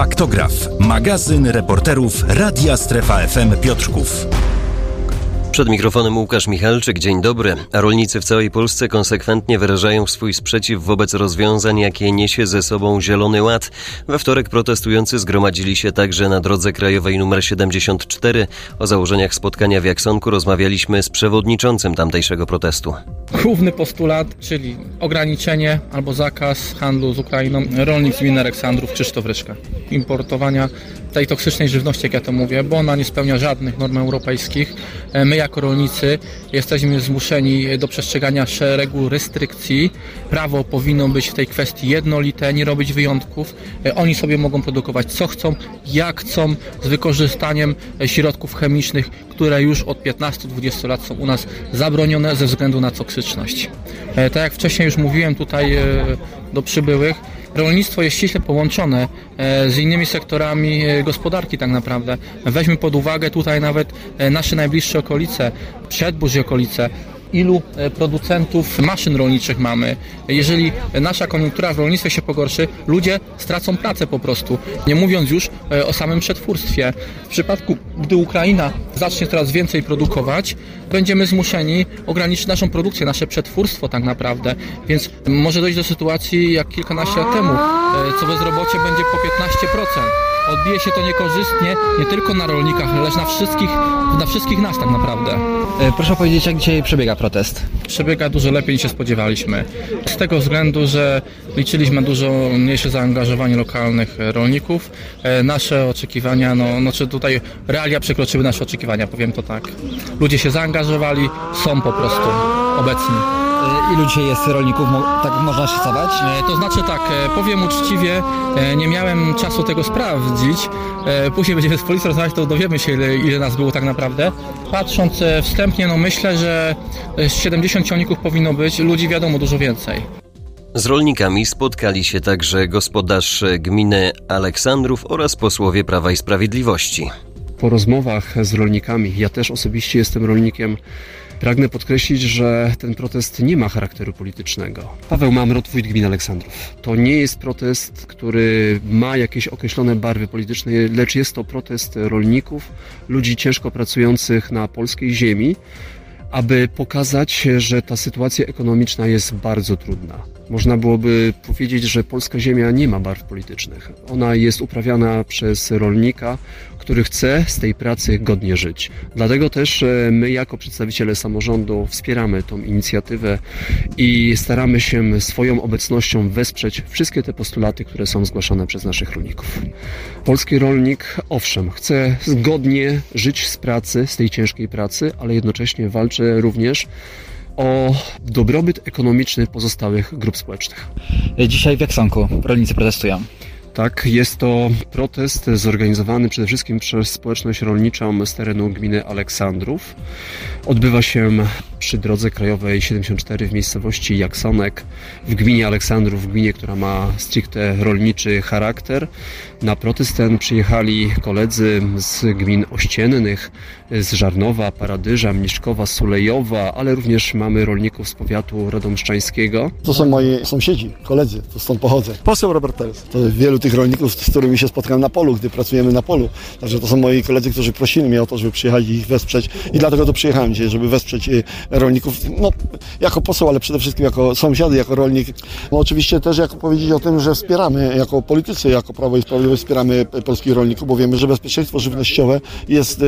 Faktograf, magazyn reporterów Radia Strefa FM Piotrków. Przed mikrofonem Łukasz Michalczyk, dzień dobry. Rolnicy w całej Polsce konsekwentnie wyrażają swój sprzeciw wobec rozwiązań, jakie niesie ze sobą Zielony Ład. We wtorek protestujący zgromadzili się także na drodze krajowej nr 74. O założeniach spotkania w Jaksonku rozmawialiśmy z przewodniczącym tamtejszego protestu. Główny postulat, czyli ograniczenie albo zakaz handlu z Ukrainą. Rolnik z gminy Aleksandrów, Krzysztof Ryszka. Importowania tej toksycznej żywności, jak ja to mówię, bo ona nie spełnia żadnych norm europejskich. My jako rolnicy jesteśmy zmuszeni do przestrzegania szeregu restrykcji. Prawo powinno być w tej kwestii jednolite, nie robić wyjątków. Oni sobie mogą produkować co chcą, jak chcą, z wykorzystaniem środków chemicznych, które już od 15-20 lat są u nas zabronione ze względu na toksyczność. Tak jak wcześniej już mówiłem tutaj do przybyłych, rolnictwo jest ściśle połączone z innymi sektorami gospodarki tak naprawdę. Weźmy pod uwagę tutaj nawet nasze najbliższe okolice, Przedbórz i okolice, ilu producentów maszyn rolniczych mamy. Jeżeli nasza koniunktura w rolnictwie się pogorszy, ludzie stracą pracę po prostu. Nie mówiąc już o samym przetwórstwie. W przypadku, gdy Ukraina zacznie coraz więcej produkować, będziemy zmuszeni ograniczyć naszą produkcję, nasze przetwórstwo tak naprawdę. Więc może dojść do sytuacji jak kilkanaście lat temu, co bezrobocie będzie po 15% odbije się to niekorzystnie nie tylko na rolnikach, lecz na wszystkich, na wszystkich nas tak naprawdę. Proszę powiedzieć, jak dzisiaj przebiega protest? Przebiega dużo lepiej niż się spodziewaliśmy. Z tego względu, że liczyliśmy dużo mniejsze zaangażowanie lokalnych rolników. Nasze oczekiwania, no, no czy tutaj realia przekroczyły nasze oczekiwania, powiem to tak. Ludzie się zaangażowali, są po prostu obecni. Ilu dzisiaj jest rolników, tak można szacować? To znaczy tak, powiem uczciwie, nie miałem czasu tego sprawdzić. Później będziemy z policją rozmawiać, to dowiemy się ile, ile nas było tak naprawdę. Patrząc wstępnie, no myślę, że 70 ciągników powinno być, ludzi wiadomo dużo więcej. Z rolnikami spotkali się także gospodarz gminy Aleksandrów oraz posłowie Prawa i Sprawiedliwości. Po rozmowach z rolnikami, ja też osobiście jestem rolnikiem, Pragnę podkreślić, że ten protest nie ma charakteru politycznego. Paweł Mamrot, wójt gminy Aleksandrów. To nie jest protest, który ma jakieś określone barwy polityczne, lecz jest to protest rolników, ludzi ciężko pracujących na polskiej ziemi, aby pokazać, że ta sytuacja ekonomiczna jest bardzo trudna. Można byłoby powiedzieć, że polska ziemia nie ma barw politycznych. Ona jest uprawiana przez rolnika, który chce z tej pracy godnie żyć. Dlatego też my, jako przedstawiciele samorządu, wspieramy tą inicjatywę i staramy się swoją obecnością wesprzeć wszystkie te postulaty, które są zgłaszane przez naszych rolników. Polski rolnik, owszem, chce zgodnie żyć z pracy, z tej ciężkiej pracy, ale jednocześnie walczy również o dobrobyt ekonomiczny pozostałych grup społecznych. Dzisiaj w Jaksonku rolnicy protestują. Tak, jest to protest zorganizowany przede wszystkim przez społeczność rolniczą z terenu gminy Aleksandrów. Odbywa się przy drodze krajowej 74 w miejscowości Jaksonek w gminie Aleksandrów, w gminie, która ma stricte rolniczy charakter. Na protest ten przyjechali koledzy z gmin ościennych, z Żarnowa, Paradyża, Mniszkowa, Sulejowa, ale również mamy rolników z powiatu radomszczańskiego. To są moi sąsiedzi, koledzy, to stąd pochodzę. Poseł Robert Teres. To wielu tych rolników, z którymi się spotkałem na polu, gdy pracujemy na polu. Także to są moi koledzy, którzy prosili mnie o to, żeby przyjechali ich wesprzeć i dlatego to przyjechałem dzisiaj, żeby wesprzeć rolników, no jako poseł, ale przede wszystkim jako sąsiady, jako rolnik. No oczywiście też jako powiedzieć o tym, że wspieramy jako politycy, jako Prawo i Sprawiedliwość wspieramy polskich rolników, bo wiemy, że bezpieczeństwo żywnościowe jest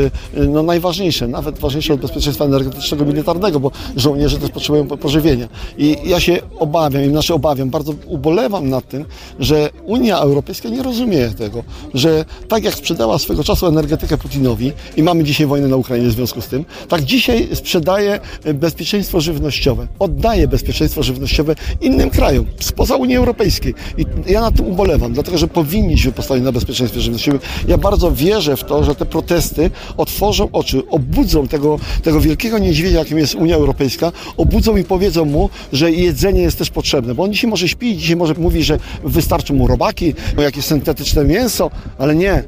no, najważniejsze, nawet ważniejsze od bezpieczeństwa energetycznego, militarnego, bo żołnierze też potrzebują pożywienia. I ja się obawiam, i znaczy obawiam, bardzo ubolewam nad tym, że Unia Europejska nie rozumie tego, że tak jak sprzedała swego czasu energetykę Putinowi i mamy dzisiaj wojnę na Ukrainie w związku z tym, tak dzisiaj sprzedaje bezpieczeństwo żywnościowe, oddaje bezpieczeństwo żywnościowe innym krajom spoza Unii Europejskiej. I ja nad tym ubolewam, dlatego że powinniśmy postawić na bezpieczeństwie żywnościowym. Ja bardzo wierzę w to, że te protesty otworzą oczy, obudzą tego, tego wielkiego niedźwiedzia, jakim jest Unia Europejska, obudzą i powiedzą mu, że jedzenie jest też potrzebne, bo on dzisiaj może śpi, dzisiaj może mówi, że wystarczą mu robaki, jakieś syntetyczne mięso, ale nie.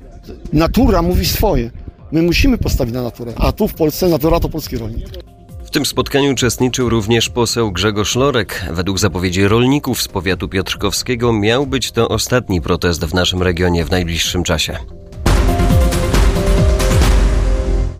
Natura mówi swoje. My musimy postawić na naturę, a tu w Polsce natura to polski rolnik. Tym spotkaniu uczestniczył również poseł Grzegorz Lorek. Według zapowiedzi rolników z powiatu piotrkowskiego miał być to ostatni protest w naszym regionie w najbliższym czasie.